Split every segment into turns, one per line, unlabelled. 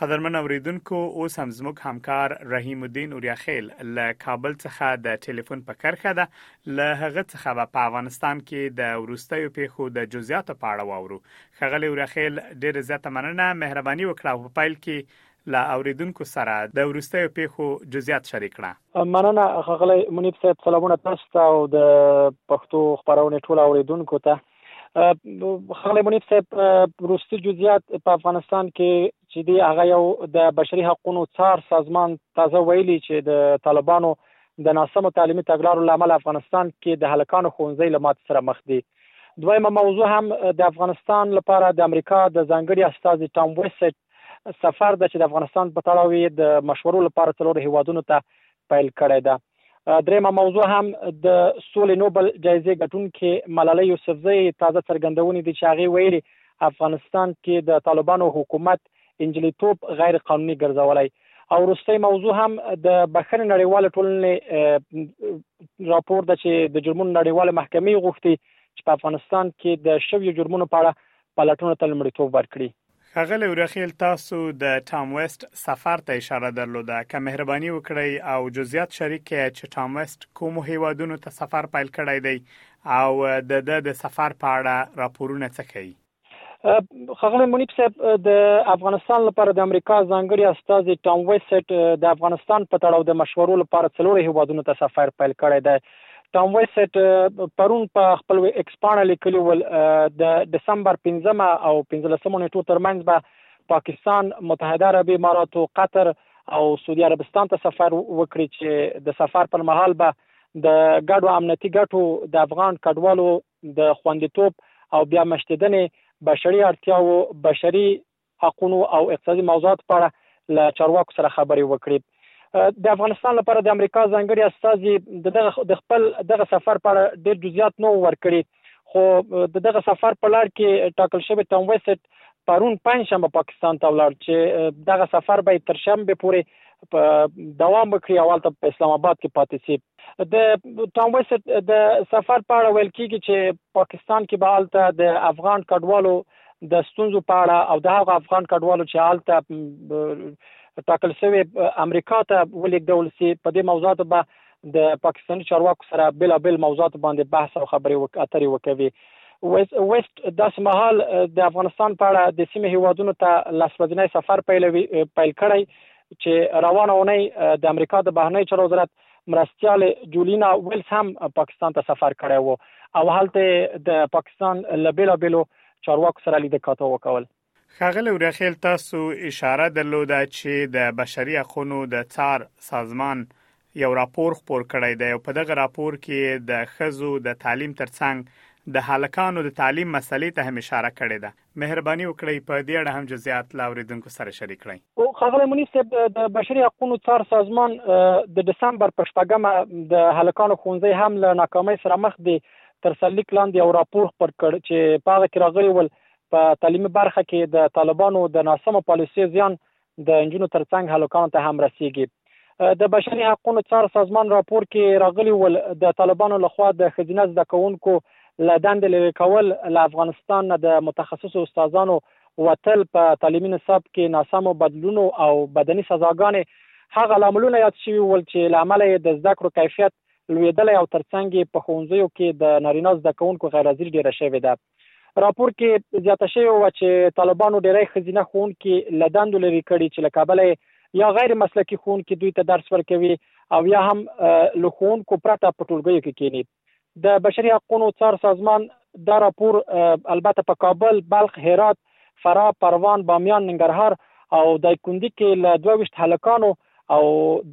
قدرمن اوریدونکو اوس هم زموږ همکار رحیم الدین اوریاخیل له کابل څخه د ټلیفون په کرخه ده له هغه څخه به په افغانستان کې د ورستیو پیښو د جزئیاتو په اړه واورو خغلی اوریاخیل ډیر زیاته مننه مهرباني وکړه په پایل کې له اوریدونکو سره د ورستیو پیښو جزئیات شریک کړه
مننه خغلی منیب صاحب سلامونه تاسو ته او د پښتو خبرونه ټول اوریدونکو ته خغلی منیب صاحب روستي جزئیات په افغانستان کې چې دی هغه یو د بشري حقوقو څار سازمان تازه ویلي چې د طالبانو د ناسمو تعلیمي تګلارو لامل افغانستان کې د هلکانو ښوونځي لمات سره مخ دي دویمه موضوع هم د افغانستان لپاره د امریکا د ځانګړي استاد ټام ویسټ سفر د چې د افغانستان په تړاو د مشورو لپاره څلور هیوادونو ته پیل کړی دی درېمه موضوع هم د سولې نوبل جایزې ګټونکې ملالۍ یوسفزۍ تازه څرګندونې دي چې هغې ویلي افغانستان کې د طالبانو حکومت انجلیتوب غیر قانوني ګرځولی او وروستۍ موضوع هم د بخښنې نړیواله ټولنې راپور ده چې د جرمونو نړیواله محکمې غوښتي چې په افغانستان کې د شویو جرمونو په اړه پلټنو ته لومړیتوب ورکړي
ښاغلی اورخیل تاسو د ټام ویسټ سفر ته اشاره درلوده که مهرباني وکړئ او جزئیات شریک کړئ چې ټام ویسټ کومو هیوادونو ته سفر پیل کړی دی او د ده د سفر په اړه راپورونه څه ښیي
خغله منیب صاحب د افغانستان لپاره د امریکا ځانګړي استاد ټام ویسټ د افغانستان په تړاو د مشورو لپاره څلور هیوادونو ته سفر پیل کړی دی ټام ویسټ پرون په خپل ایکس پاڼه لیکلی ول د دسمبر 15 او 15 نیټو ترمنځ به پاکستان متحده عربي اماراتو قطر او سعودي عربستان ته سفر وکړي چې د سفر پر مهال به د ګډو امنیتي ګټو د افغان کډوالو د خوندیتوب او بیا مشتیدنې بشري اړتیاو بشري حقونو او اقتصادي موضوعاتو په اړه له چارواکو سره خبرې وکړي د افغانستان لپاره د امریکا ځانګړي استازي دغه د خپل دغه سفر په اړه ډېر جزئیات نو ورکړي خو د دغه سفر په لړ کې ټاکل شوی ټام ویسټ پرون پنځشنبه پاکستان ته ولاړ چې دغه سفر به تر شنبه پورې په دوام وکړي او هلته په اسلام آباد کې پاتې شي د ټام ویسټ د سفر په اړه ویل کیږي چې پاکستان کې به هلته د افغان کډوالو د ستونزو په اړه او د هغه افغان کډوالو چې هلته ټاکل شوی امریکا ته ولیږدول سي په دې موضوعاتو به د پاکستاني چارواکو سره بېلابېل موضوعاتو باندې بحث او خبرې اترې وکوي ویسټ داسې مهال د افغانستان په اړه د سیمې هیوادونو ته لس ورځنی سفر پیل کړی چې روانه اونۍ د امریکا د بهرنیو چارو وزارت مرستیالې جولینا ویلز هم پاکستان ته سفر کړی و او هلته د پاکستان له بیلابیلو چارواکو سره لیده کاته وکول.
ښاغلی ورخیل تاسو اشاره درلوده چې د بشري حقونو د څار سازمان یو راپور خپور کړی دی او په دغه راپور کې د ښځو د تعلیم ترڅنګ د هلکانو د تعلیم مسلې ته هم اشاره کړې ده. مهرباني وکړئ په دې اړه هم جزئیات له اورېدونکو سره شریک کړئ.
ښاغلی منیر صاحب، د بشري حقونو څار سازمان د ډسمبر په شپږمه د هلکانو ښوونځی هم له ناکامۍ سره مخ دی تر سرلیک لاندې یو راپور خپر کړ چې په هغه کې راغلي ول، په تعلیمي برخه کې د طالبانو د ناسمو پالیسیو زیان د نجونو ترڅنګ هلکانو ته هم رسیږي د بشري حقوقو څار سازمان راپور کې راغلی ول د طالبانو لخوا د خزینه زده کوونکو له دندې لرې کول له افغانستان نه د متخصصو استادانو وتل په تعلیمي نصاب کې ناسمو بدلونو او بدني سزاګانې هغه لاملونه یاد شوي ول چې له امله یې د زده کړو کیفیت لویدلی او ترڅنګ یې په ښوونځیو کې د نارینه زده کوونکو غیرحاضري ډېره شوې ده. راپور کې زیاته شوې وه چې طالبانو ډېری ښځینه ښوونکي له دندو لرې کړي چې له کابل یا غیر مسلکي ښوونکي دوی ته درس ورکوي او یا هم له ښوونکو پرته په ټولګیو کې کینی د بشري حقوقو څار سازمان دا راپور البته په کابل بلخ هرات فراه پروان بامیان ننګرهار او دایکندي کې له 22 هلکانو او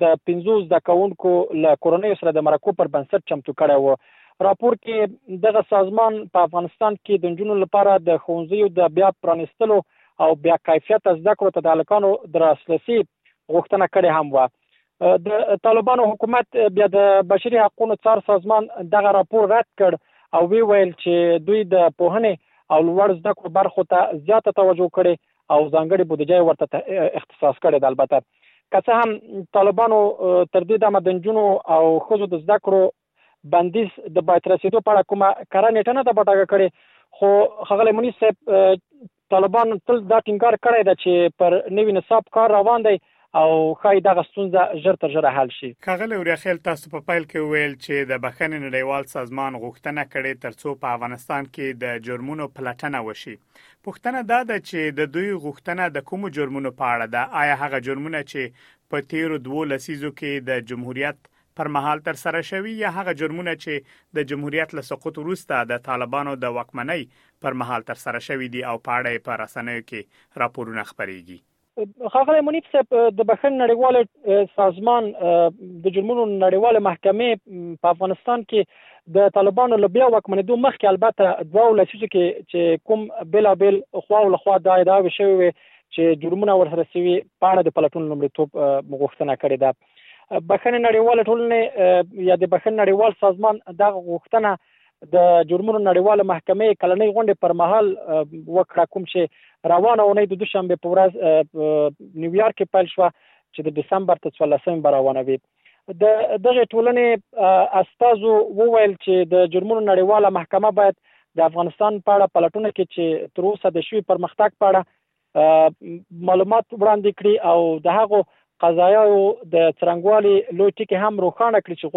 د پنځو زده کوونکو له کورنۍ سره د مرکو پر بنسټ چمتو کړی و راپور کې دغه سازمان په افغانستان کې د جنونو لپاره د ښوونځیو د بیا پرانستلو او بیا کیفیت زده کړو ته د الکانو درسلسي غوښتنه کړې هم و د طالبانو حکومت بیا د بشري حقوقو څار سازمان دغه راپور رد کړ او وی ویل چې دوی د پوهنې او لوړ زده کړو برخو ته زیاته توجه کړې او ځانګړي بودجه ورته اختصاص کړې ده البته که څه هم طالبانو تر دې دمه د نجونو او ښځو د زده کړو بندیز د باید رسیدو په اړه کومه کره نیټه نه ده بډاګه کړې خو خغلی منیس صاحب طالبان تل دا ټینګار کړی ده چې پر نوی نصاب کار روان دی او ښایي دغه ستونزه ژر تر ژره حل شي.
ښاغلی اوریاخیل تاسو په پیل کې وویل چې د بښنې نړیوال سازمان غوښتنه کړې ترڅو په افغانستان کې د جرمونو پلټنه وشي. پوښتنه دا ده چې د دوی غوښتنه د کومو جرمونو په اړه ده؟ آیا هغه جرمونه چې په تیرو دوو لسیزو کې د جمهوریت پر مهال تر سره شوي یا هغه جرمونه چې د جمهوریت له سقوط وروسته د طالبانو د واکمنۍ پر مهال تر سره شوي دي او په اړه یې په رسنیو کې راپورونه خپریږي؟
ښاغلی منیب صاحب د بخښن نړیوال سازمان د جرمونو نړیوال محکمې په افغانستان کې د طالبانو له بیا واکمنېدو مخکې البته دوه لسیزو کې چې کوم بېلابېل خوا او لخوا دا ادعاوې شوې وې چې جرمونه ورسره سوي په اړه د پلټون لومړیتوب غوښتنه کړې ده بخښنې نړیواله ټولنه یا د بخښنې نړیوال سازمان دغه غوښتنه د جرمونو نړیواله محکمې کلنۍ غونډې پر مهال وکړه کوم چې روانه اونۍ د دوشنبه په ورځ نیویارک کې پیل شو چې د دسمبر تر 14 به روانه وي د دغه ټولنې استاذو وویل چې د جرمونو نړیواله محکمه باید د افغانستان په اړه پلټونه کې چې تر اوسه د شوی پرمختګ په اړه معلومات وړاندې کړي او د هغو قضایاو د څرنګوالي لوی ټکی هم روښانه کړي چې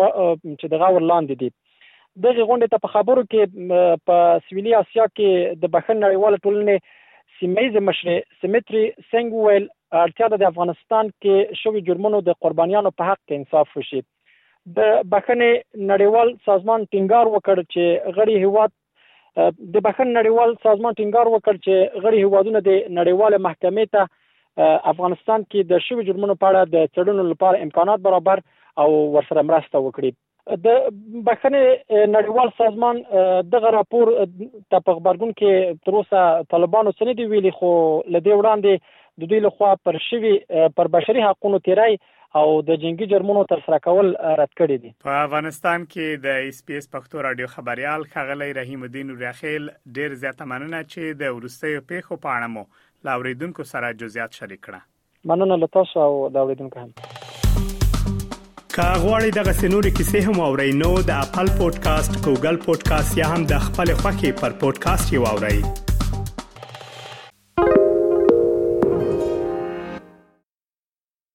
چې د غور لاندې دي دغه غونډې ته په خبرو کې په سویلي اسیا کې د بخښن نړیوال ټولنې سیمایز مشر سیمټری سنگ ویل اړتیا ده د افغانستان کې شوی جرمونو د قربانیانو په حق کې انصاف وشي د بخښنې نړیوال سازمان ټینګار وکړ چې غړي هیواد د بخښن نړیوال سازمان ټینګار وکړ چې غړي هیوادونه د نړیوال محکمې ته افغانستان کې د شوی جرمونو په اړه د څېړنو لپاره امکانات برابر او ورسره مرسته وکړي د بخښنې نړیوال سازمان دغه راپور ته په خبرګون کې تر اوسه طالبانو څه نه دی ویلي خو لدې وړاندې د دوی لخوا پر شوی پر بشري حقوقو تیرای او د جنگي جرمونو ترسره کول رد کړي دي.
په افغانستان کې د ایس بي ایس پښتو راډیو خبریال ښاغلی رحیم الدین وریاخیل ډیر زیاته مننه چې د وروستیو پیښو په اړه مو له اوریدونکو سره جزیات شریک کړه.
مننه له تاسو او د اوریدونکو هم.
که غواړئ دغه سنوري کیسې هم او رینو د خپل پودکاسټ ګوګل پودکاسټ یا هم د خپل خاكي پر پودکاسټ یو اورئ